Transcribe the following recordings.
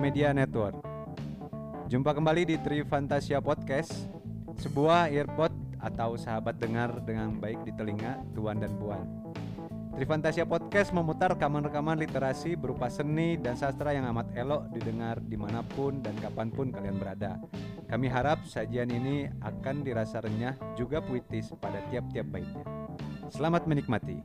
Media Network. Jumpa kembali di Tri Fantasia Podcast, sebuah earpod atau sahabat dengar dengan baik di telinga tuan dan puan. Tri Fantasia Podcast memutar rekaman-rekaman literasi berupa seni dan sastra yang amat elok didengar di mana pun dan kapan pun kalian berada. Kami harap sajian ini akan dirasa renyah juga puitis pada tiap-tiap baitnya. Selamat menikmati.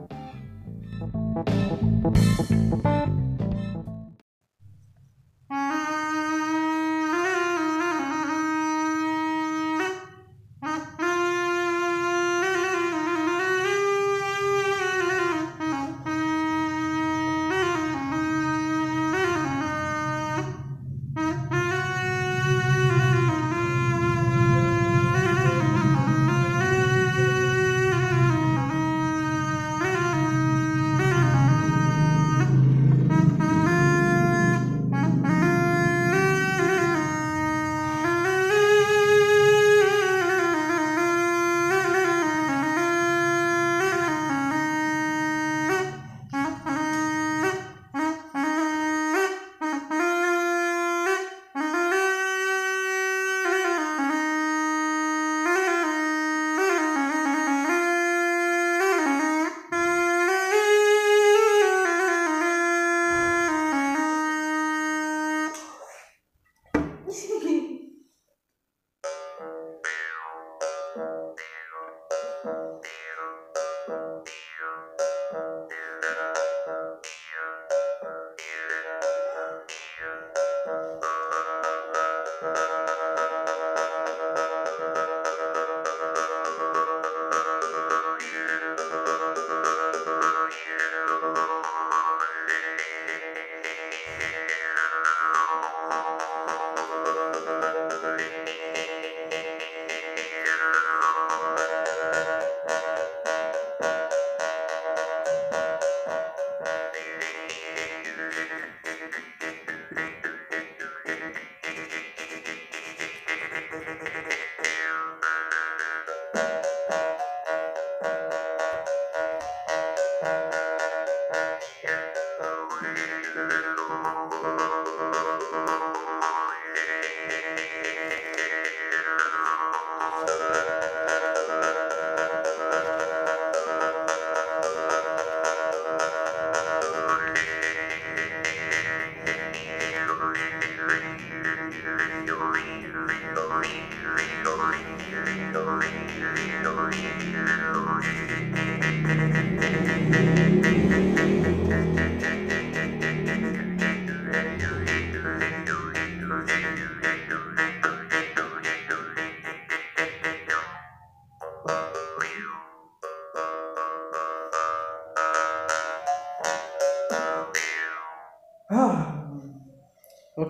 Música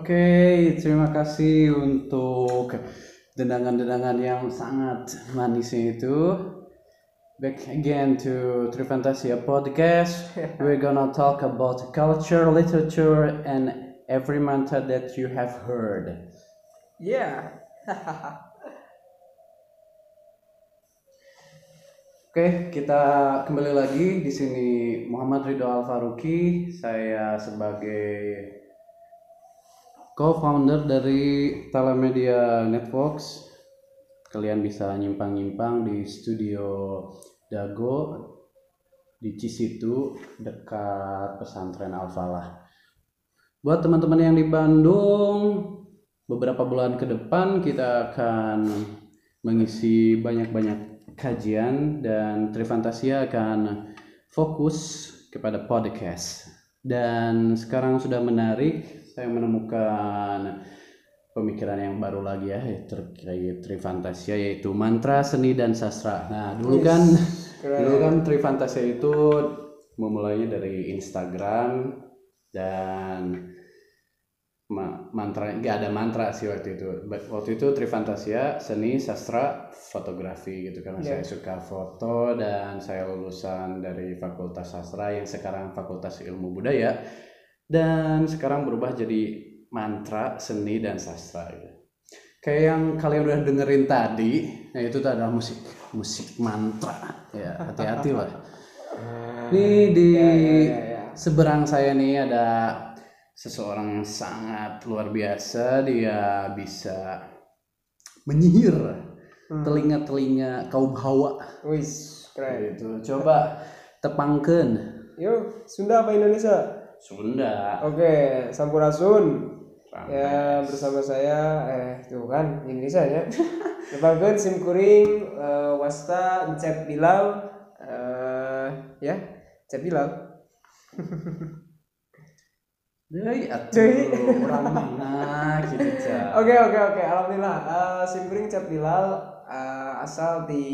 Oke, terima kasih untuk dendangan-dendangan yang sangat manisnya itu. Back again to Trifantasia podcast. We're gonna talk about culture, literature, and every mantra that you have heard. Yeah. Oke, kita kembali lagi di sini Muhammad Ridho Al Faruqi. Saya sebagai co-founder dari Talamedia Networks. Kalian bisa nyimpang-nyimpang di studio Dago di Cisitu dekat pesantren Al-Falah. Buat teman-teman yang di Bandung, beberapa bulan ke depan kita akan mengisi banyak-banyak kajian dan Trifantasia akan fokus kepada podcast. Dan sekarang sudah menarik, saya menemukan pemikiran yang baru lagi ya terkait Trifantasia yaitu mantra seni dan sastra. Nah, dulu kan dulu kan Trifantasia itu memulainya dari Instagram dan ma- mantra nggak ada mantra sih waktu itu waktu itu Trifantasia seni sastra fotografi gitu karena Iya. saya suka foto dan saya lulusan dari Fakultas Sastra yang sekarang Fakultas Ilmu Budaya dan sekarang berubah jadi mantra seni dan sastra gitu. kayak yang kalian udah dengerin tadi nah itu tuh adalah musik musik mantra ya hati-hati lah ini di Ya, ya, ya, ya. seberang saya nih ada seseorang yang sangat luar biasa dia bisa menyihir Hmm. telinga-telinga kaum hawa Wis, keren. gitu coba tepangken Yuk, Sunda apa Indonesia? Sunda Oke, Sampurasun. Ya, bersama saya eh tuh kan Indonesia ya. Lepakeun sim kuring eh, wasta Encep Bilal eh ya, Encep Bilal. Deui atuh urang mana gitu. Oke, oke, oke. Alhamdulillah. Eh, sim kuring Encep Bilal eh, asal di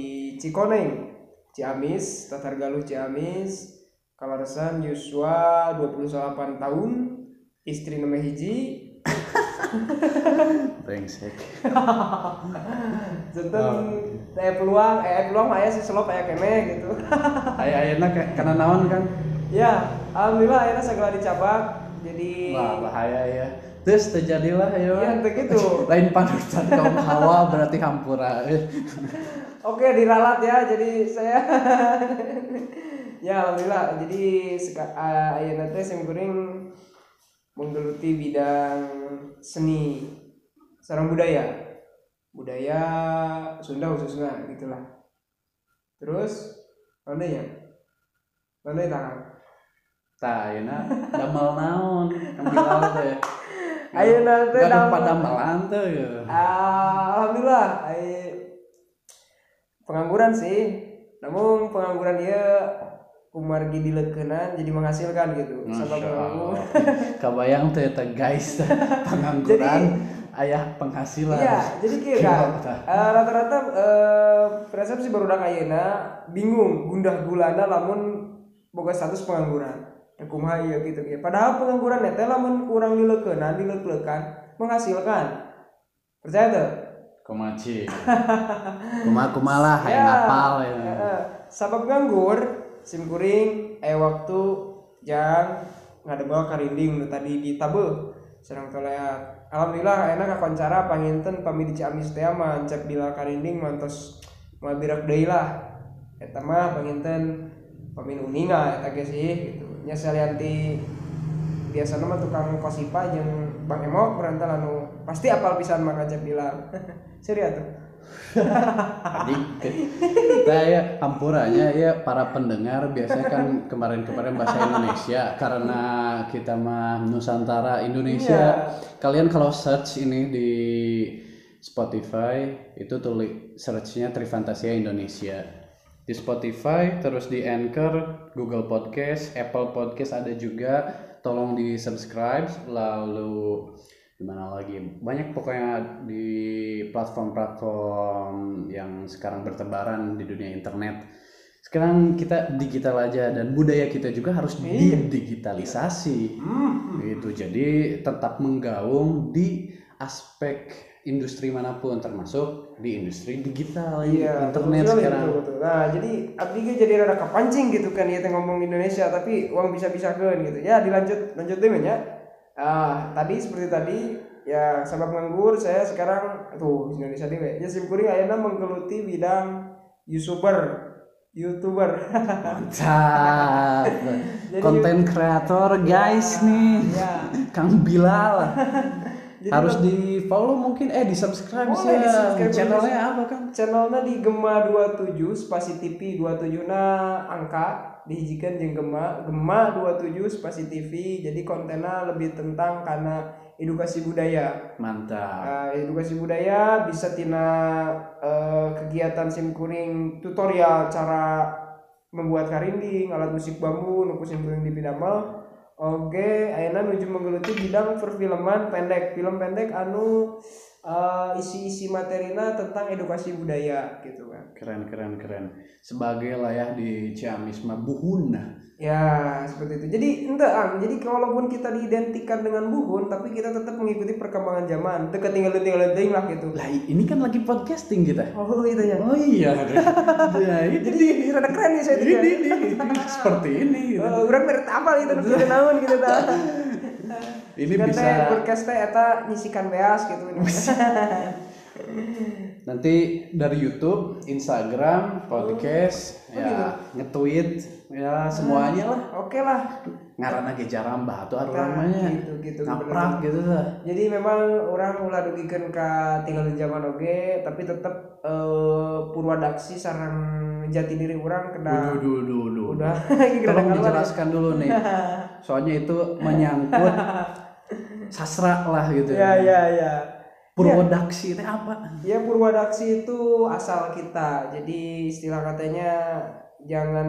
Cikoneng, Ciamis, Tatar Galuh Ciamis. Kalaresan Yuswa 28 tahun, istri nama hiji, brengsek. Janten eh peluang eh peluang mah aya sih selop aya kene gitu. aya ayeuna ka- kana naon kan? Ya, alhamdulillah akhirnya segala dicabak. Jadi wah bahaya ya. Terus terjadilah ayo. Teu gitu. lain panutan kaum hawa berarti hampura Oke, diralat ya. Jadi saya ya alhamdulillah. Jadi seka- uh, ayeuna teh sim kuring menggeluti bidang seni sareng budaya. Budaya Sunda khususnya gitulah. Terus mana ya? Mana tangan? tah ayeuna damel naon kan Bilal teh Ayeuna teh damel- tuh ya Ah, alhamdulillah ai pengangguran sih. Namun pengangguran dia kumargi dileukeunana jadi menghasilkan gitu. Sabab penganggur Allah. Kabayang tuh eta guys. Pengangguran ayah penghasilan. iya jadi kieu kan? Eh, rata-rata eh, persepsi barudak ayeuna bingung gundah gulana lamun boga status pengangguran. Da kumaha ieu gitu ya padahal pengangguran teh lamun kurang dileukeunana dileuk-leukan menghasilkan. Percaya tuh Kumaci. Kumaha kumalah Ya, hayang ngapal ya. Sabab nganggur sim kuring eh waktu jang ngadebal karinding nu tadi di tabe. Serang toleat alhamdulillah enak kakoncara panginten pami di Ciamis teh mah cek bila karinding mantos moal birak deui lah. Eta mah panginten pamin uninga eta ge sih gitu. Nya salianti biasanya mah tukang kosipa jeung Bang Emok berantal anu pasti apal pisan mah cek bilang serius tuh Tadi kita ya hampuranya ya para pendengar biasanya kan kemarin-kemarin bahasa Indonesia karena kita mah Nusantara Indonesia. Kalian kalau search ini di Spotify itu tulis searchnya Trifantasia Indonesia. Di Spotify, terus di Anchor, Google Podcast, Apple Podcast ada juga. Tolong di subscribe lalu gimana lagi? Banyak pokoknya di platform-platform yang sekarang bertebaran di dunia internet. Sekarang kita digital aja dan budaya kita juga harus didigitalisasi. Gitu. Jadi tetap menggaung di aspek industri mana pun termasuk di industri digital Iya, internet betul sekarang betul, betul. Nah, jadi abdi ge jadi rada kepancing gitu kan ya ngomong Indonesia tapi uang bisa-bisa gitu. Ya, dilanjut lanjut deh ya. Ah, tadi seperti tadi ya sabab nganggur saya sekarang tuh Indonesia dewe. Ya sim kuring ayeuna menggeluti bidang YouTuber. YouTuber. mantap konten kreator guys nih ya. Kang Bilal Jadi harus di follow mungkin eh di subscribe sih di-subscribe, channelnya apa kan channelnya di Gema 27 spasi TV 27 na angka dihijikan jeung Gema Gema 27 spasi TV jadi kontennya lebih tentang karena edukasi budaya. Mantap. Nah, edukasi budaya bisa tina eh, kegiatan sim kuring tutorial cara membuat karinding alat musik bambu nuku sim kuring di bidamel Oke, ayeuna nuju menggeluti bidang perfilman pendek, film pendek anu eh, isi-isi materina tentang edukasi budaya gitu kan. keren keren keren sebagai layah di Ciamis mah buhun Ya, seperti itu. Jadi ente ang, jadi walaupun kita diidentikan dengan buhun, tapi kita tetap mengikuti perkembangan zaman. Teu ketinggalan tinggalan teuing lah gitu. lah ini kan lagi podcasting kita Oh, itu ya. oh iya ya ini Jadi rada keren nih saya ini, tidak. ini, seperti ini gitu. Oh, urang mere apal itu nu kieu naon gitu. ini Kan bisa podcast teh eta nyisikan beas gitu. nanti dari YouTube, Instagram, podcast, Oh, ya gitu. nge-tweet, ya semuanya lah. Oke lah. Ngaranna ge jarambah atuh Nah, arurangmanya. gitu, gitu, Ngaprak gitu lah. Jadi memang orang ulah dugikeun ka tinggal di zaman oge tapi tetep eh, Purwadaksi sarang jati diri orang kena duh, duh, duh. udah Tolong dijelaskan dulu nih. Soalnya itu menyangkut sastra lah gitu. ya ya ya Purwodaksi itu apa? ya Purwadaksi itu asal kita jadi istilah katanya jangan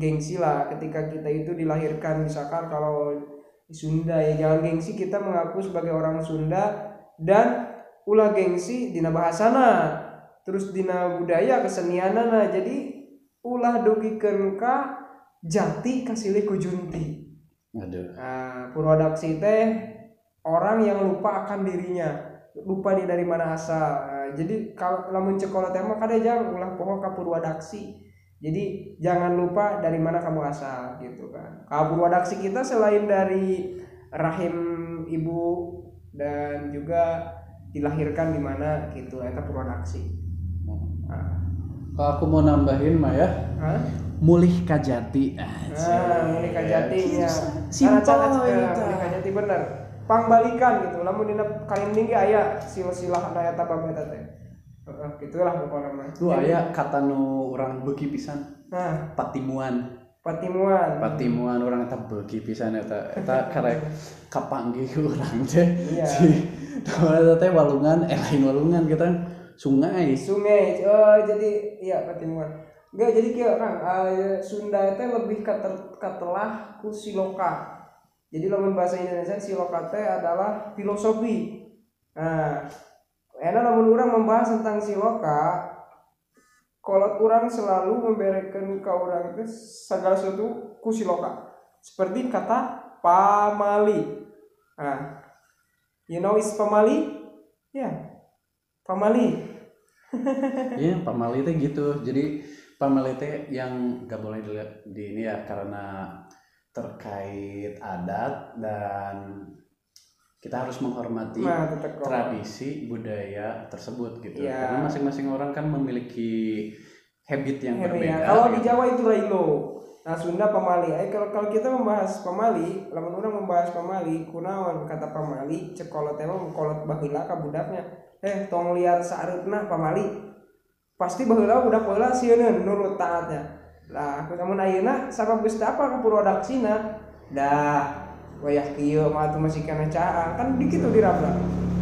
gengsi lah ketika kita itu dilahirkan misalkan kalau di Sunda ya jangan gengsi kita mengaku sebagai orang Sunda dan ulah gengsi dina bahasana terus dina budaya kesenianana jadi ulah dugikeun ka jati kasilih ku junti Aduh. Nah, Purwadaksi teh orang yang lupa akan dirinya, lupa nih dari mana asal. Nah, jadi kalau lamun cekola tema kada jangan ulah poho ka Purwadaksi. Jadi jangan lupa dari mana kamu asal gitu kan. Kalau Purwadaksi kita selain dari rahim ibu dan juga dilahirkan di mana gitu eta Purwadaksi. Kalau aku mau nambahin mah ya, Hah? mulih kajati. Nah, ini kajatinya. Simpel Karena ini cara- tah. ini kajati bener. Pangbalikan gitu. Lamun dina kalinding ge aya silsilah daya tabab eta teh. Heeh, gitulah pokoknya mah. Tuh aya kata nu orang beuki pisan, Nah, patimuan. patimuan. Patimuan orang eta beuki pisan eta eta karek kapanggih urang teh. Iya. Si eta teh walungan, eh lain walungan kita sungai. Sungai. Oh, jadi iya patimuan. Enggak jadi kieu Kang, eh, Sunda teh lebih kater, katelah ku siloka. Jadi lamun bahasa Indonesia siloka teh adalah filosofi. Nah, enak lamun orang membahas tentang siloka, kalau orang selalu memberikan ke orang itu segala sesuatu ku siloka. Seperti kata pamali. Nah, you know is pamali? Ya, pamali. Iya, pamali teh gitu. Jadi pamali teh yang gak boleh di, di ini ya karena terkait adat dan kita harus menghormati Nah, tradisi budaya tersebut gitu. Iya. Karena masing-masing orang kan memiliki habit yang Hebat berbeda. ya. Kalau di. Jawa itu Railo. Nah Sunda pamali. Eh kalau kalau kita membahas pamali, lamun orang membahas pamali, kunaon kata pamali, cek kolot emang kolot baheula ka budaknya. Eh tong liar sareupna pamali. Pasti baheula budak baheula sieun nurut taatnya. Lah namun ayeuna sabab geus apa ka Purwadaksina. Dah wayah kieu mah atuh masih kana caang kan dikitu dirabla.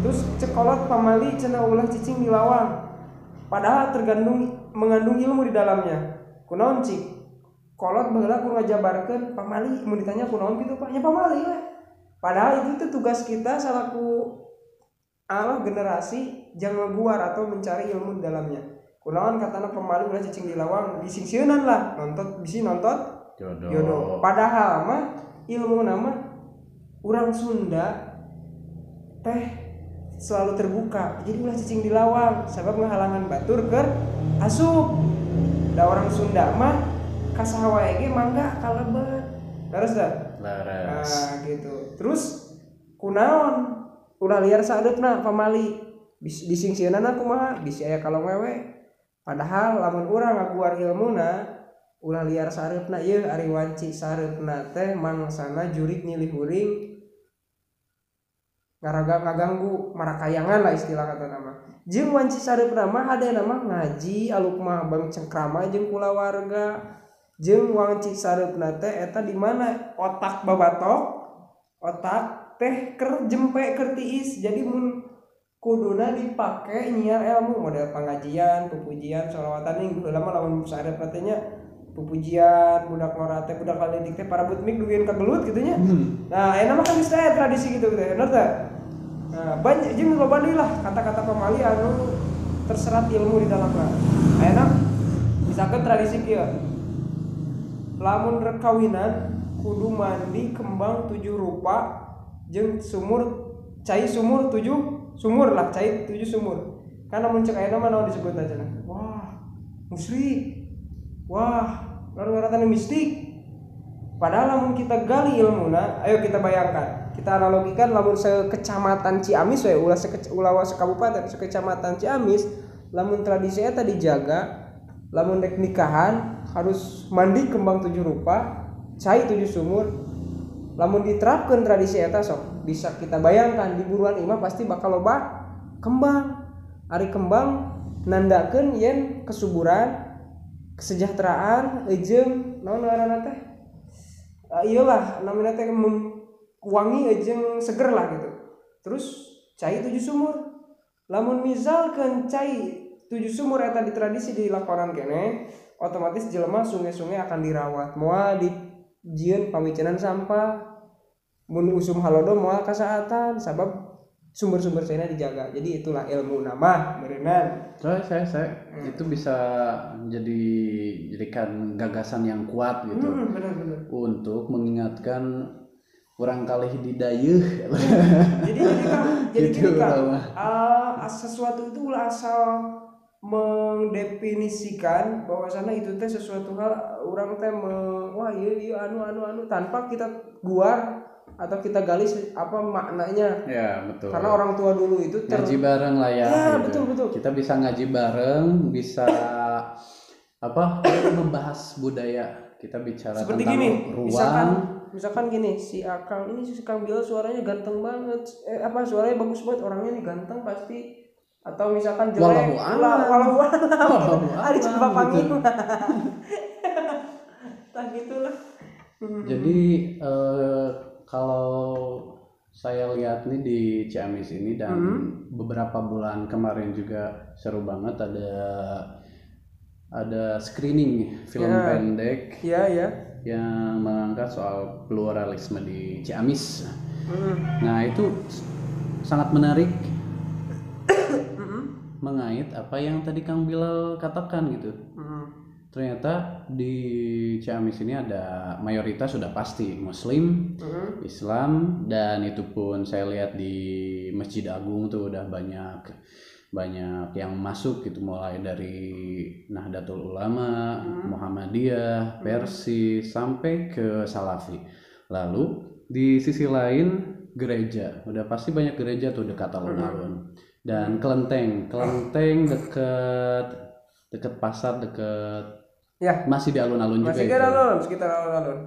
Terus cek kolot pamali cenah ulah cicing di lawang. Padahal tergantung mengandung ilmu di dalamnya. Kunaon cik? Kolot baheula ku ngajabarkeun pamali, mau ditanya kunaon gitu Pak? Ya pamali lah. Padahal itu tuh tugas kita selaku Allah generasi jangan ngeguar atau mencari ilmu di dalamnya. Kunaon katana pamali ulah cicing di lawang, disingsieunan lah, nonton bisi nonton jodoh. jodoh. Padahal mah ilmu nama orang Sunda teh selalu terbuka. Jadi ulah cicing di lawang, sebab menghalangan batur ke asup. Da orang Sunda mah kasaha wae ge mangga kalebet. Terus dah. Laras. Nah, gitu. Terus kunaon? Ulah liar sadeupna pamali. Bis disingsieunan kumaha? Bisi aya kalau wewe. Padahal lamun urang ngaguar ilmuna ulah liar sareupna ieu ari wanci sareupna teh mangsana jurik nyilih uring ngaraga ngaganggu marakayangan lah istilah kata nama. Jeung wanci sareupna mah hade nama ngaji aluk mah bang cengkrama jeung kulawarga jeung wanci sareupna teh eta di mana? Otak babatok otak teh ker jempe ker tiis. Jadi mun kuduna dipake nyiar ilmu model pengajian pupujian sholawatan gue lama lamun sarep katanya pupujian budak ngorate budak kalidik teh para butmik duweun ka gelut gitu nya. Nah enak mah kan tradisi gitu teh bener teh nah banyak jeung lah. Kata-kata pamali anu terserat ilmu di dalamnya enak. Misalkan tradisi kieu. Lamun rek kawinan kudu mandi kembang tujuh rupa jeung sumur cai sumur tujuh sumur lah cai tujuh sumur. Karena muncul ayeuna mah naon disebut aja wah musyrik wah lalu ngaratan mistik. Padahal lamun kita gali ilmuna ayo kita bayangkan kita analogikan lamun sekecamatan Ciamis we ulah seke, ulah sekabupaten sekecamatan Ciamis lamun tradisi eta dijaga lamun dek nikahan harus mandi kembang tujuh rupa cai tujuh sumur lamun diterapkan tradisi eta sok bisa kita bayangkan di buruan imah pasti bakal loba kembang. Hari kembang nandakeun yen kesuburan kesejahteraan ejem naon ngaranna teh? Uh, iyalah namanya teh wangi ejeng seger lah gitu. Terus cai tujuh sumur. Lamun misalkan cai tujuh sumur eta di tradisi di lakonan kene otomatis jelema sungai-sungai akan dirawat. Moal di jieun pamicenan sampah mun usum halodo moal kasaatan sabab sumber-sumber cina dijaga. Jadi itulah ilmu nama berenang saya saya, saya. Itu bisa jadi jadikan gagasan yang kuat gitu. Hmm, benar-benar untuk mengingatkan orang kali di dayeuh jadi jadi kan jadi Gitu, gini kan ah, sesuatu itu ulah asal mendefinisikan bahwasanya itu teh sesuatu hal orang teh me- wah iya iya anu anu anu tanpa kita guar atau kita gali apa maknanya. Ya betul. Karena orang tua dulu itu ter ngaji bareng lah ya, Ya, gitu. betul, betul. kita bisa ngaji bareng bisa apa membahas budaya. Kita bicara seperti tentang gini ruang. misalkan misalkan gini si Akang ini si Kang Bila suaranya ganteng banget. Eh apa suaranya bagus banget orangnya nih ganteng pasti. Atau misalkan jelek alam. lah, walahu alam Walahu ada coba panggil? Tak gitulah. Jadi eh, kalau saya lihat nih di Ciamis ini dan Hmm. beberapa bulan kemarin juga seru banget ada ada screening film Ya. pendek. Iya ya yang mengangkat soal pluralisme di Ciamis. Hmm. Nah itu sangat menarik mengait apa yang tadi Kang Bilal katakan gitu. Hmm. Ternyata di Ciamis ini ada mayoritas sudah pasti Muslim, Hmm. Islam dan itu pun saya lihat di Masjid Agung tuh udah banyak banyak yang masuk gitu mulai dari Nahdlatul Ulama, Muhammadiyah, Persi sampai ke Salafi. Lalu di sisi lain gereja, udah pasti banyak gereja tuh dekat alun-alun dan kelenteng, kelenteng deket deket pasar deket ya. masih di alun-alun juga masih itu. kira alun sekitar alun-alun.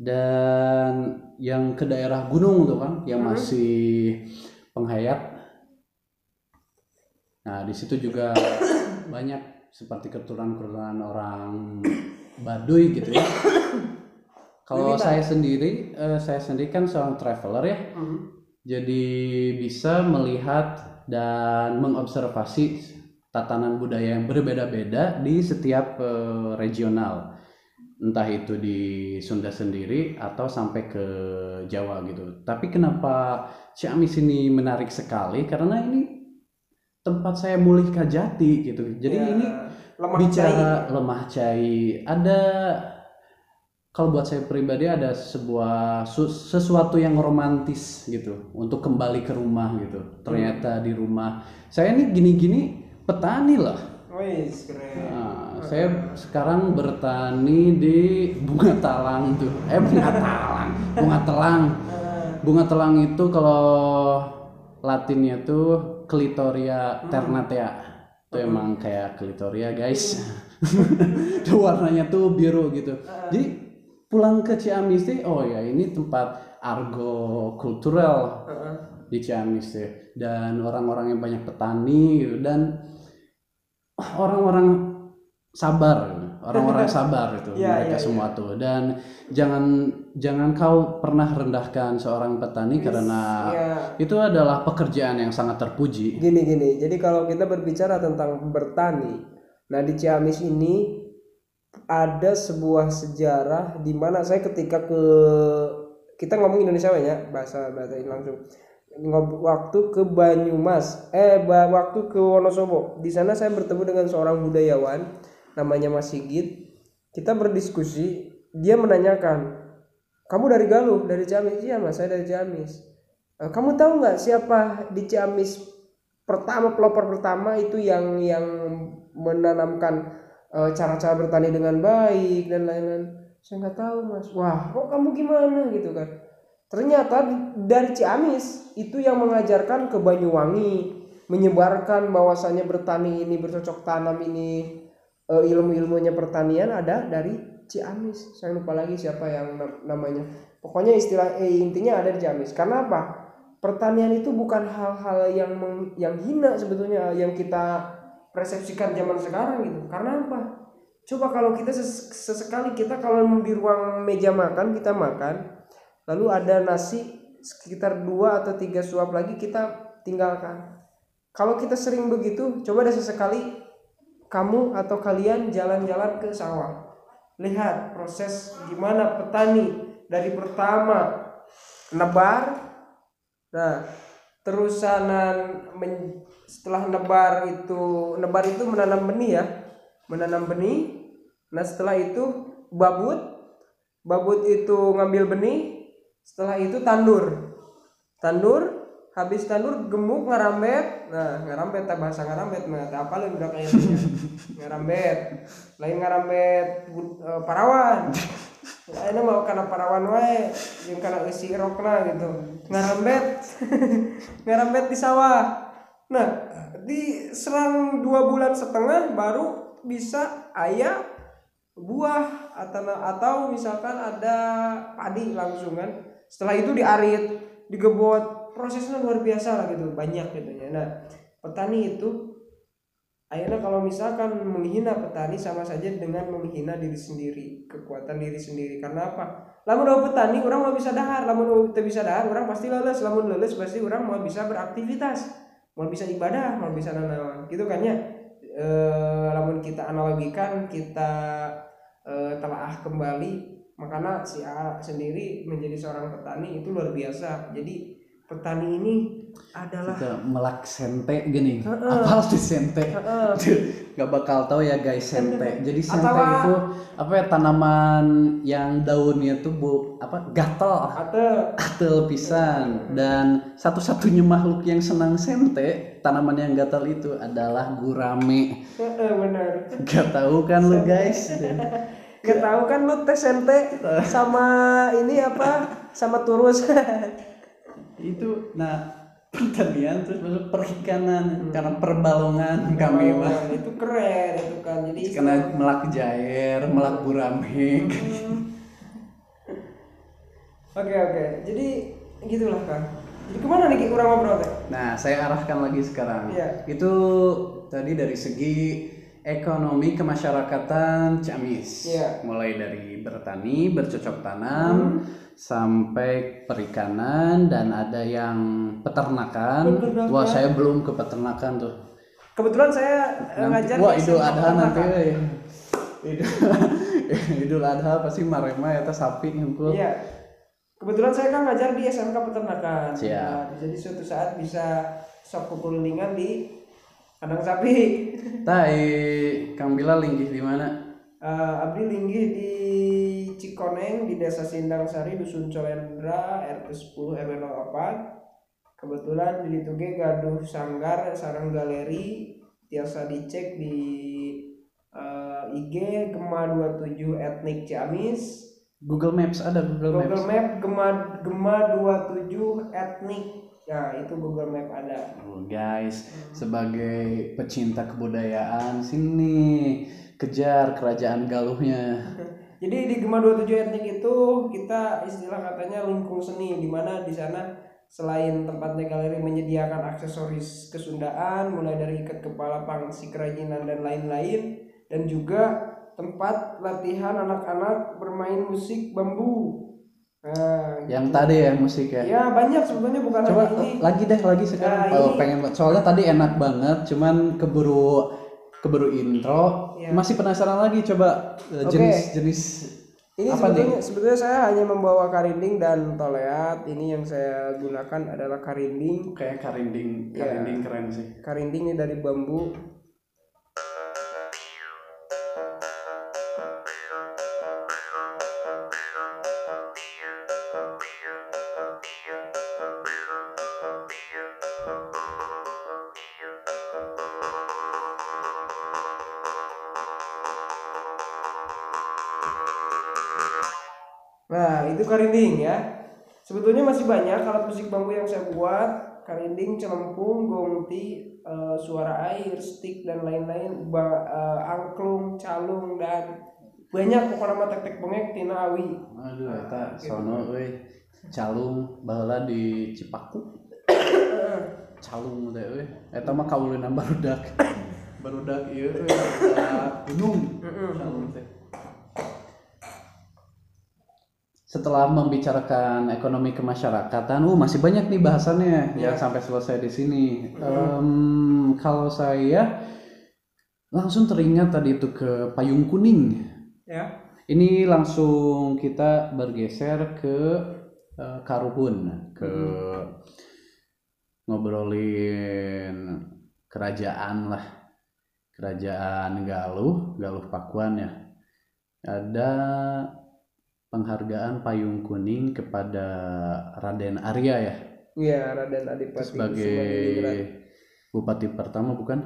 Dan yang ke daerah gunung tuh kan yang masih penghayat nah di situ juga banyak seperti keturunan-keturunan orang Baduy gitu ya. Kalau saya sendiri eh, saya sendiri kan seorang traveler ya. Hmm. jadi bisa melihat dan mengobservasi tatanan budaya yang berbeda-beda di setiap eh, regional. Entah itu di Sunda sendiri atau sampai ke Jawa gitu. Tapi kenapa Ciamis ini menarik sekali? Karena ini tempat saya mulih kajati gitu. Jadi Ya, ini lemah bicara lemah cai. Ada kalau buat saya pribadi ada sebuah su- sesuatu yang romantis gitu untuk kembali ke rumah gitu. Ternyata di rumah. Saya ini gini-gini petani lah. Wis keren. Nah, saya sekarang bertani di bunga talang tuh. Eh bunga talang. Bunga telang. Bunga telang itu kalau latinnya tuh clitoria ternatea. Itu emang kayak clitoria guys. Tuh warnanya tuh biru gitu. Jadi pulang ke Ciamis sih oh ya ini tempat argo kultural di Ciamis ya dan orang-orang yang banyak petani gitu. Dan orang-orang sabar. Orang-orang sabar itu Iya, mereka iya, semua tuh. Dan jangan jangan kau pernah rendahkan seorang petani karena Iya. itu adalah pekerjaan yang sangat terpuji. Gini gini. Jadi kalau kita berbicara tentang bertani, nah di Ciamis ini ada sebuah sejarah di mana saya ketika ke kita ngomong Indonesia ya bahasa bahasa langsung. Waktu ke Banyumas eh waktu ke Wonosobo. Di sana saya bertemu dengan seorang budayawan namanya Mas Sigit kita berdiskusi dia menanyakan kamu dari Galuh dari Ciamis? Iya mas saya dari Ciamis. "Eh, kamu tahu nggak siapa di Ciamis pertama pelopor pertama itu yang yang menanamkan eh, cara-cara bertani dengan baik dan lain-lain? Saya nggak tahu mas. Wah kok kamu gimana? Gitu kan. Ternyata dari Ciamis itu yang mengajarkan ke Banyuwangi menyebarkan bahwasanya bertani ini bercocok tanam ini eh, ilmu-ilmunya pertanian ada dari Ciamis. Saya lupa lagi siapa yang nam- namanya. Pokoknya istilah eh, intinya ada di Ciamis. Karena apa? Pertanian itu bukan hal-hal yang meng- yang hina sebetulnya yang kita persepsikan zaman sekarang gitu. Karena apa? Coba kalau kita ses- sesekali kita kalau di ruang meja makan kita makan, lalu ada nasi sekitar dua atau tiga suap lagi kita tinggalkan. Kalau kita sering begitu, coba deh sesekali kamu atau kalian jalan-jalan ke sawah. Lihat proses gimana petani dari pertama nebar, nah terusanan men- setelah nebar itu nebar itu menanam benih ya, menanam benih. Nah setelah itu babut, babut itu ngambil benih, setelah itu tandur, tandur habis tandur gemuk ngarambet nah ngarambet tak bahasa ngarambet mah tak apa lain berapa ngarambet lain ngarambet bud- eh, parawan. Lainnya mau karena parawan wae. Yang karena isi rokna gitu. Ngarambet ngarambet di sawah. Nah di serang dua bulan setengah baru bisa ayah buah atau atau misalkan ada padi langsung kan. Setelah itu diarit digebot prosesnya luar biasa lah gitu banyak gitu ya. Nah petani itu akhirnya kalau misalkan menghina petani sama saja dengan menghina diri sendiri kekuatan diri sendiri. Karena apa? Lamun mau petani orang mau bisa dahar. Lamun teu bisa dahar orang pasti leles. Lamun leles pasti orang mau bisa beraktivitas. Mau bisa ibadah mau bisa nanawan gitu kan ya? E, lamun kita analogikan kita e, telaah kembali makanya si A sendiri menjadi seorang petani itu luar biasa. Jadi petani ini adalah Kita melak sente gini. Heeh. Apa tuh sente? Heeh. Tuh, Gak bakal tahu ya guys sente. Jadi sente Atau- itu apa ya tanaman yang daunnya tuh bu apa gatel atau gatel pisan dan satu-satunya makhluk yang senang sente tanaman yang gatel itu adalah gurame. Heeh, bener Gak tahu kan lu guys? Gak tahu kan lu tes ente sama ini apa sama turus itu nah pertanian terus masuk perikanan karena perbalongan kami mah itu keren itu kan. Jadi karena melak jair melak gurame oke oke. Jadi gitulah kan jadi ke mana nih kurang ngobrol teh nah saya arahkan lagi sekarang. Iya. itu tadi dari segi ekonomi kemasyarakatan Ciamis Iya. mulai dari bertani bercocok tanam Hmm. sampai perikanan dan ada yang peternakan Peternakan. wah saya belum ke peternakan tuh kebetulan saya eh, Nanti- ngajar wah di Idul Adha nanti. Idul Idul Adha pasti marema eta sapi ngungkul. iya kebetulan saya kan ngajar di SMK peternakan Siap. Nah, jadi suatu saat bisa sok kekulilingan di kandang sapi eh, Kang Bila linggih di mana? Eh, Abdi linggih di Cikoneng di Desa Sindang Sari Dusun Colendra RT 10 RW 04 kebetulan di ditu ge gaduh sanggar sarang galeri tiasa dicek di eh, IG Gema 27 Etnik Ciamis Google Maps ada Google, Google Maps. Map Gema Gema 27 Etnik ya itu Google Map ada Oh, guys, sebagai pecinta kebudayaan sini kejar kerajaan galuhnya. Jadi di Gema 27 etnik itu kita istilah katanya lingkung seni di mana di sana selain tempatnya galeri menyediakan aksesoris kesundaan mulai dari ikat kepala pangsi kerajinan dan lain-lain dan juga tempat latihan anak-anak bermain musik bambu. Nah, Yang tadi ya musik ya. ya banyak sebetulnya bukan Coba ini. lagi deh lagi sekarang Nah, kalau ini- pengen soalnya tadi enak banget cuman keburu keburu intro Iya. masih penasaran lagi coba eh, Oke. jenis-jenis Ini apa nih? sebetulnya, sebetulnya saya hanya membawa karinding dan toleat. Ini yang saya gunakan adalah karinding. kayak karinding Iya. karinding keren sih Karinding ini dari bambu. Karinding ya. Sebetulnya masih banyak alat musik bambu yang saya buat. karinding celempung gongti eh, suara air stick dan lain-lain. Ba- eh, angklung calung dan banyak. Pokoknya mah tek-tek bengek tina awi. Aduh eta sono euy calung baheula di Cipaku. Calung teh euy eta mah kaulina barudak. Barudak ieu euy gunung. Calung teh setelah membicarakan ekonomi kemasyarakatan, uh masih banyak nih bahasannya ya sampai selesai di sini. Em, kalau saya langsung teringat tadi itu ke payung kuning. ya Ini langsung kita bergeser ke eh, Karuhun, ke ngobrolin kerajaan lah, kerajaan Galuh, Galuh Pakuan ya. Ada penghargaan payung kuning kepada Raden Arya ya, iya Raden Adipati sebagai bupati pertama bukan?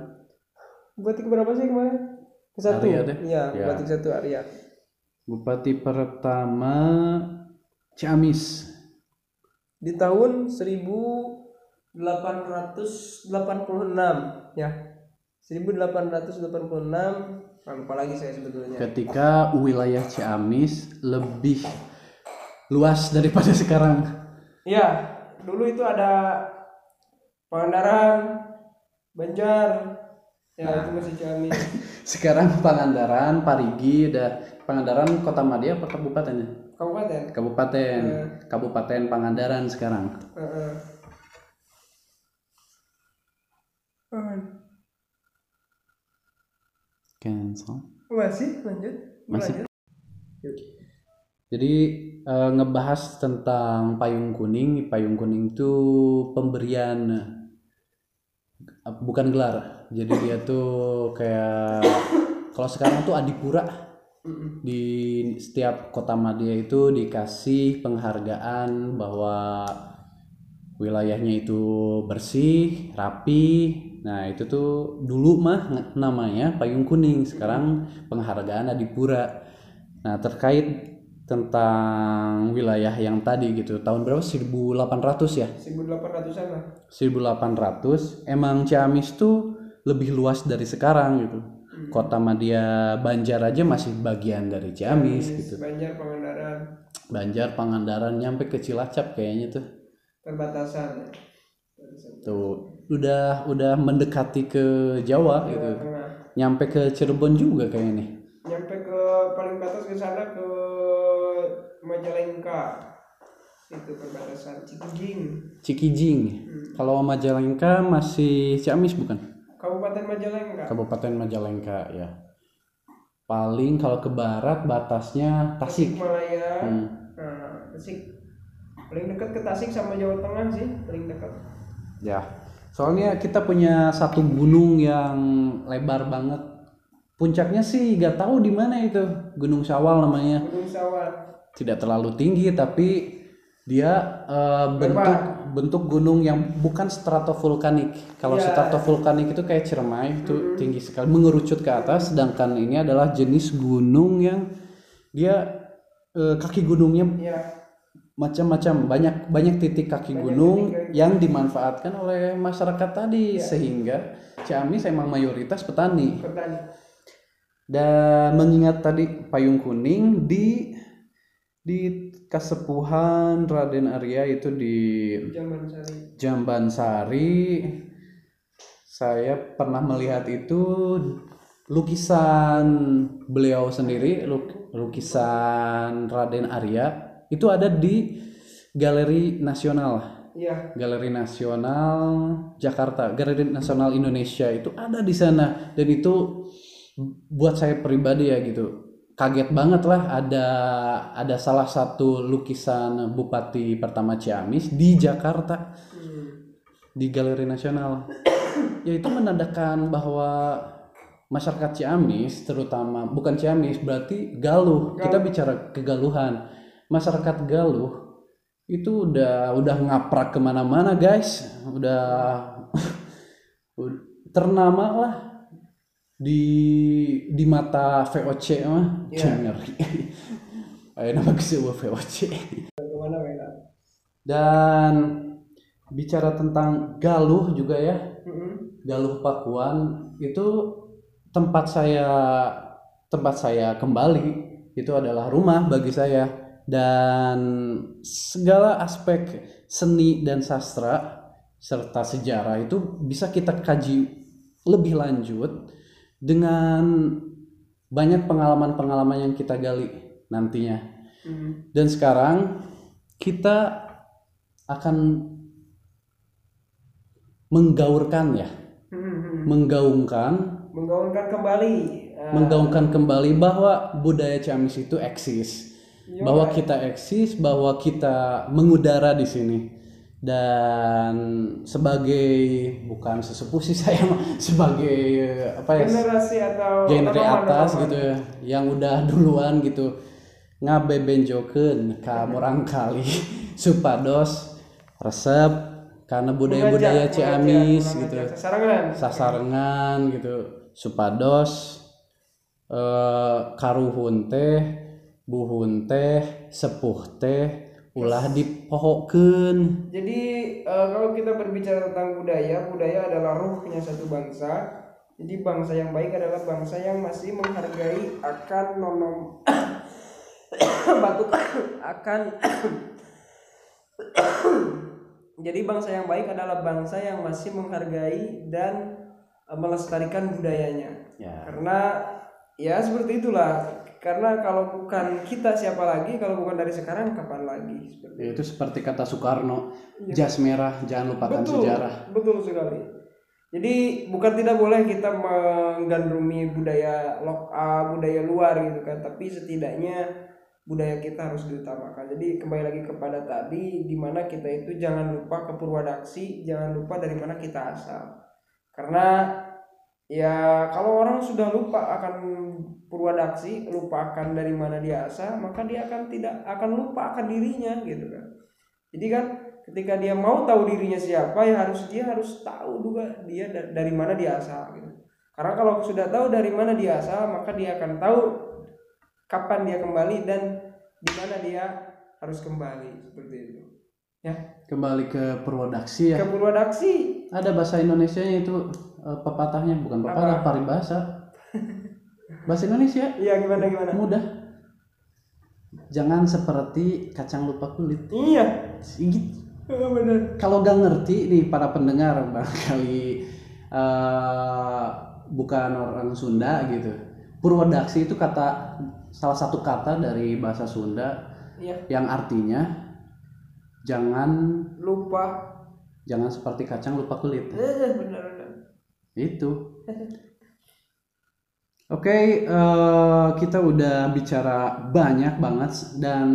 Bupati keberapa sih kemarin ke satu Arya deh. iya Ya. Bupati satu Arya Bupati pertama Ciamis. di tahun 1886 ya 1886 lupa lagi saya sebetulnya ketika wilayah Ciamis lebih luas daripada sekarang. Iya, dulu itu ada Pangandaran, Banjar, ya itu masih Ciamis. Sekarang Pangandaran, Parigi, ada Pangandaran Kota Madia apa kabupatennya? Kabupaten. Kabupaten, Kabupaten Pangandaran sekarang. Heeh. Ah, Cancel. Masih lanjut. Masih. Lanjut. Jadi eh, ngebahas tentang payung kuning, payung kuning itu pemberian eh, bukan gelar. Jadi dia tuh kayak kalau sekarang tuh adipura di setiap kota Madia itu dikasih penghargaan bahwa wilayahnya itu bersih, rapi. Nah, itu tuh dulu mah namanya payung kuning, sekarang penghargaan adipura. Nah, terkait tentang wilayah yang tadi gitu, tahun berapa? 1800 ya? 1800-an lah. 1800 emang Ciamis tuh lebih luas dari sekarang gitu. Kota Madia Banjar aja masih bagian dari Ciamis gitu. Banjar Pangandaran Banjar Pangandaran nyampe ke Cilacap kayaknya tuh. perbatasan. Tuh udah udah mendekati ke Jawa gitu. Tengah. Nyampe ke Cirebon juga kayaknya nih. Nyampe ke paling batas ke sana ke Majalengka. Itu perbatasan Cikijing. Cikijing. Kalau Majalengka masih Ciamis bukan? Kabupaten Majalengka. Kabupaten Majalengka ya. Paling kalau ke barat batasnya Tasik. Malaya. Hmm. Nah, Tasik. Paling dekat ke Tasik sama Jawa Tengah sih, paling dekat. Ya, soalnya kita punya satu gunung yang lebar banget. Puncaknya sih gak tahu di mana itu, Gunung Syawal namanya. Gunung Sawal. Tidak terlalu tinggi tapi dia eh, bentuk bentuk gunung yang bukan stratovulkanik. Kalau Iya. stratovulkanik itu kayak Ciremai itu tinggi sekali mengerucut ke atas, sedangkan ini adalah jenis gunung yang dia eh, kaki gunungnya Ya, macam-macam banyak banyak titik kaki gunung yang dimanfaatkan oleh masyarakat tadi sehingga Ciamis emang mayoritas petani petani. dan mengingat tadi payung kuning di di Kasepuhan Raden Arya itu di Zaman Sari. Jambansari saya pernah melihat itu lukisan beliau sendiri luk- lukisan Raden Arya itu ada di Galeri Nasional Iya, Galeri Nasional Jakarta Galeri Nasional Indonesia itu ada di sana dan itu buat saya pribadi ya gitu kaget banget lah ada ada salah satu lukisan Bupati pertama Ciamis di Jakarta Hmm. di Galeri Nasional. ya itu menandakan bahwa masyarakat Ciamis terutama bukan Ciamis berarti Galuh. Kita bicara kegaluhan. Masyarakat Galuh itu udah udah ngaprak ke mana-mana guys. Udah ternama lah di di mata VOC mah. Jangan ngeri. Ayo nama sebuah VOC dan bicara tentang Galuh juga ya. Galuh Pakuan itu tempat saya tempat saya kembali itu adalah rumah bagi saya dan segala aspek seni dan sastra serta sejarah itu bisa kita kaji lebih lanjut dengan banyak pengalaman-pengalaman yang kita gali nantinya Mm. dan sekarang kita akan menggaurkan ya Mm-mm. menggaungkan menggaungkan kembali eh, menggaungkan kembali bahwa budaya Ciamis itu eksis, Iya. bahwa kita eksis, bahwa kita mengudara di sini. Dan sebagai bukan sesepuh sih saya sebagai apa ya generasi atau genre teman-teman. atas gitu ya, yang udah duluan gitu ngabebenjokeun ka orang kali supados resep karena budaya-budaya Ciamis gitu mengajak. Sasarangan. sasarengan gitu supados eh karuhun teh buhun teh sepuh teh ulah dipohokeun Jadi eh, kalau kita berbicara tentang budaya, budaya adalah ruhnya satu bangsa. Jadi bangsa yang baik adalah bangsa yang masih menghargai akan nonom batuk akan Jadi bangsa yang baik adalah bangsa yang masih menghargai dan eh, melestarikan budayanya. ya Karena ya seperti itulah. Karena kalau bukan kita siapa lagi? Kalau bukan dari sekarang kapan lagi? Seperti itu seperti kata Soekarno jas merah jangan lupakan betul, sejarah betul sekali. Jadi bukan tidak boleh kita menggandrungi budaya lok ah, budaya luar gitu kan, tapi setidaknya budaya kita harus diutamakan. Jadi kembali lagi kepada tadi, di mana kita itu jangan lupa ke Purwadaksi, jangan lupa dari mana kita asal. Karena ya kalau orang sudah lupa akan Purwadaksi, lupa akan dari mana dia asal, maka dia akan tidak akan lupa akan dirinya gitu kan. Jadi kan ketika dia mau tahu dirinya siapa ya harus dia harus tahu juga dia da- dari mana dia asal gitu. Karena kalau sudah tahu dari mana dia asal, maka dia akan tahu kapan dia kembali dan di mana dia harus kembali seperti itu. Ya, kembali ke Purwodaksi ya. Ke Purwadaksi. ada bahasa Indonesia itu eh, pepatahnya bukan pepatah paribasa. Bahasa Indonesia? Iya gimana gimana? mudah. Jangan seperti kacang lupa kulit. Iya, Gitu. oh, benar. kalau gak ngerti nih para pendengar barangkali eh, bukan orang Sunda gitu. Purwodaksi itu kata salah satu kata dari bahasa Sunda Iya, yang artinya jangan lupa. jangan seperti kacang lupa kulit Eh, benar benar. itu Oke, eh, kita udah bicara banyak banget dan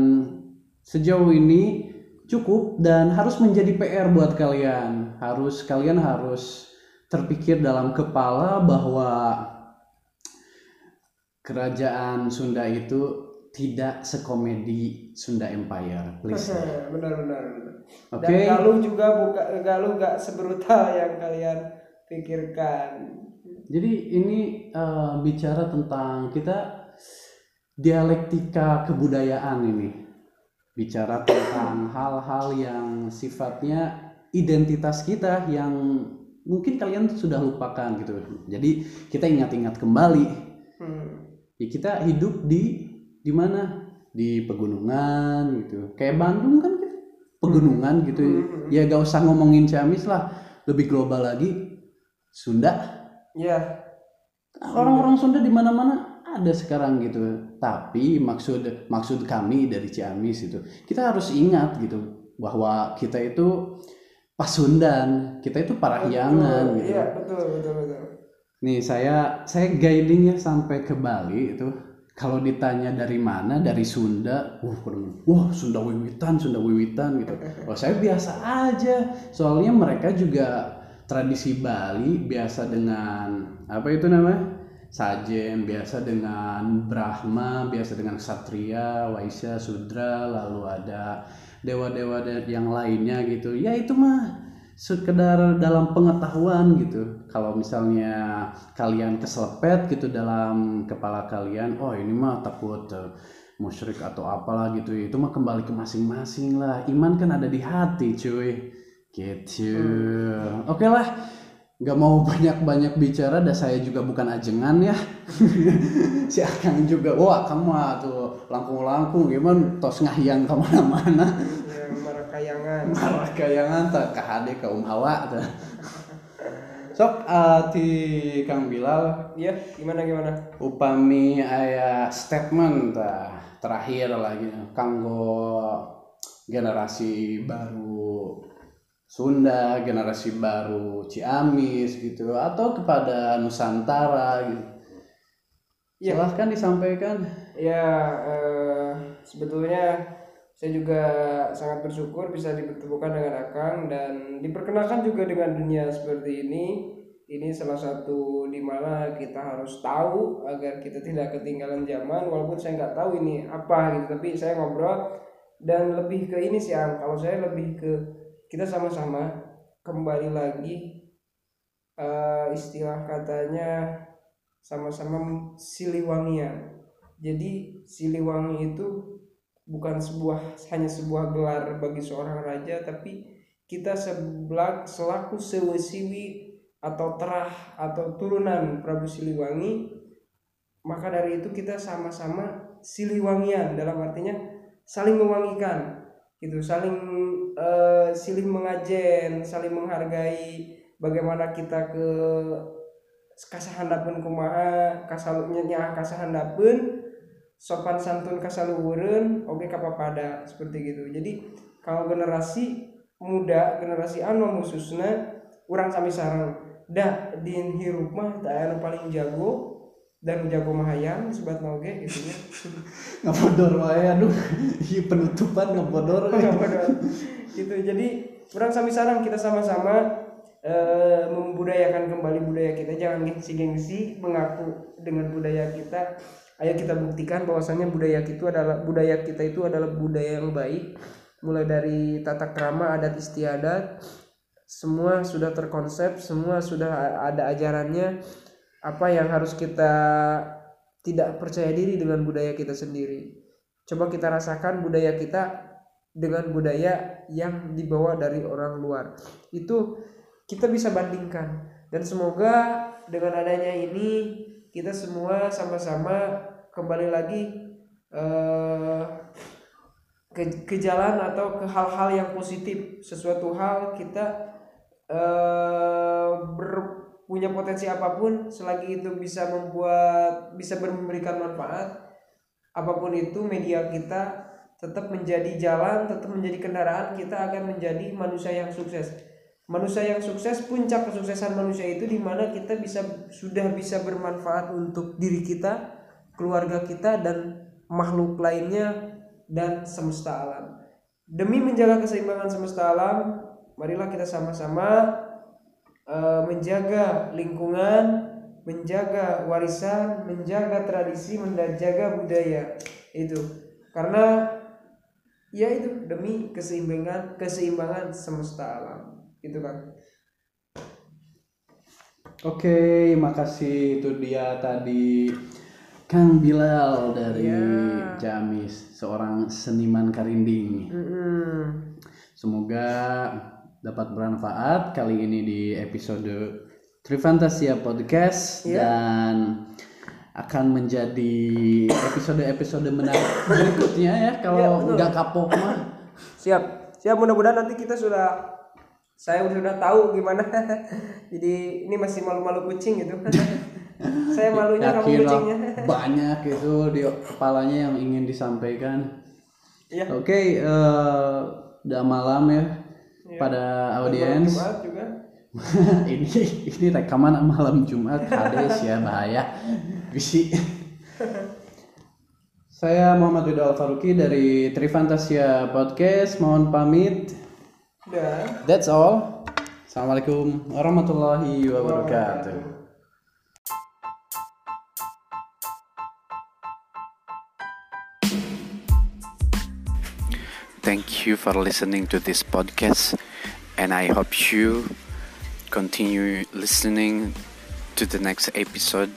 sejauh ini cukup dan harus menjadi PR buat kalian. Harus kalian harus terpikir dalam kepala bahwa kerajaan Sunda itu tidak sekomedi Sunda Empire, please. benar benar. benar. Oke. Dan Galuh juga buka Galuh gak sebrutal yang kalian pikirkan. Jadi ini eh, bicara tentang kita dialektika kebudayaan ini. Bicara tentang hal-hal yang sifatnya identitas kita yang mungkin kalian sudah lupakan gitu. Jadi kita ingat-ingat kembali. Hmm. Ya kita hidup di di mana? Di pegunungan gitu. Kayak Bandung kan kita pegunungan gitu. Hmm. Ya gak usah ngomongin Ciamis lah. Lebih global lagi Sunda Ya, orang-orang Sunda di mana-mana ada sekarang gitu tapi maksud maksud kami dari Ciamis itu kita harus ingat gitu bahwa kita itu Pasundan kita itu Parahyangan betul. gitu Iya, betul betul betul. nih saya saya guiding ya sampai ke Bali itu kalau ditanya dari mana dari Sunda pada- wah Sunda Wiwitan Sunda Wiwitan gitu. Oh saya biasa aja. Soalnya mereka juga tradisi Bali biasa dengan apa itu namanya? Sajen biasa dengan Brahma biasa dengan Ksatria Waisya Sudra lalu ada dewa-dewa de- yang lainnya gitu. Ya itu mah sekedar dalam pengetahuan gitu kalau misalnya kalian keselepet gitu dalam kepala kalian oh ini mah takut eh, musyrik atau apalah gitu itu mah kembali ke masing-masing lah iman kan ada di hati cuy Gitu. Oke lah. Nggak mau banyak-banyak bicara, dan saya juga bukan ajengan ya. si Akang juga, wah kamu tuh langkung-langkung gimana, tos ngahyang ke mana-mana. Yang marakayangan Malah kayangan tak ke Um Hawa tah. Sok eh, ti Kang Bilal iya gimana gimana upami aya statement tah terakhir lagi kanggo generasi baru Sunda, generasi baru Ciamis gitu atau kepada Nusantara gitu. Silahkan disampaikan. ya eh, sebetulnya saya juga sangat bersyukur bisa dipertemukan dengan Akang dan diperkenalkan juga dengan dunia seperti ini. Ini salah satu di mana kita harus tahu agar kita tidak ketinggalan zaman. Walaupun saya nggak tahu ini apa gitu, tapi saya ngobrol dan lebih ke ini sih, Ang. Kalau saya lebih ke kita sama-sama kembali lagi eh, istilah katanya sama-sama siliwangian. Jadi Siliwangi itu bukan sebuah hanya sebuah gelar bagi seorang raja tapi kita sebelak selaku sewesiwi atau terah atau turunan Prabu Siliwangi maka dari itu kita sama-sama Siliwangian dalam artinya saling mewangikan gitu. Saling eh, silih mengajen saling menghargai bagaimana kita ke kasahandapeun kumaha kasalunya nya kasahandapeun sopan santun kasaluhureun oge kapapada seperti gitu jadi kalau generasi muda generasi anu khususnya urang sami sareng da di hirup mah teu aya nu paling jago dan jago mah hayang disebut oge gitu nya Ngabodor wae aduh. Penutupan ngabodor. gitu jadi orang sami sarang kita sama-sama eh, membudayakan kembali budaya kita jangan gengsi-gengsi mengaku dengan budaya kita ayo kita buktikan bahwasanya budaya kita adalah budaya kita itu adalah budaya yang baik. Mulai dari tata krama adat istiadat semua sudah terkonsep semua sudah ada ajarannya. Apa yang harus kita tidak percaya diri dengan budaya kita sendiri? Coba kita rasakan budaya kita dengan budaya yang dibawa dari orang luar. Itu kita bisa bandingkan. Dan semoga dengan adanya ini kita semua sama-sama kembali lagi eh, ke, ke jalan atau ke hal-hal yang positif. Sesuatu hal kita eh, punya potensi apa pun selagi itu bisa membuat bisa memberikan manfaat apa pun itu media kita tetap menjadi jalan tetap menjadi kendaraan kita akan menjadi manusia yang sukses manusia yang sukses puncak kesuksesan manusia itu di mana kita bisa sudah bisa bermanfaat untuk diri kita keluarga kita dan makhluk lainnya dan semesta alam. Demi menjaga keseimbangan semesta alam marilah kita sama-sama eh, menjaga lingkungan menjaga warisan menjaga tradisi menjaga budaya. Itu. Karena ya itu demi keseimbangan keseimbangan semesta alam itu kan Oke, makasih itu dia tadi Kang Bilal dari Iya. Jamis, seorang seniman karinding. Mm-mm. Semoga dapat bermanfaat kali ini di episode Trifantasia Podcast Iya. dan akan menjadi episode-episode menarik berikutnya ya Iya, kalau betul. nggak kapok mah. siap siap mudah-mudahan nanti kita sudah saya sudah tahu gimana jadi ini masih malu-malu kucing gitu saya malunya kamu kucingnya banyak itu di kepalanya yang ingin disampaikan. Iya. Oke, eh, udah malam ya Iya. pada audiens. Ini ini rekaman malam Jumat kades ya bahaya. Bisi. Saya Muhammad Ridho Al Faruqi dari Trifantasia Podcast. Mohon pamit. Dan That's all. Assalamualaikum warahmatullahi wabarakatuh. Thank you for listening to this podcast, and I hope you continue listening to the next episode.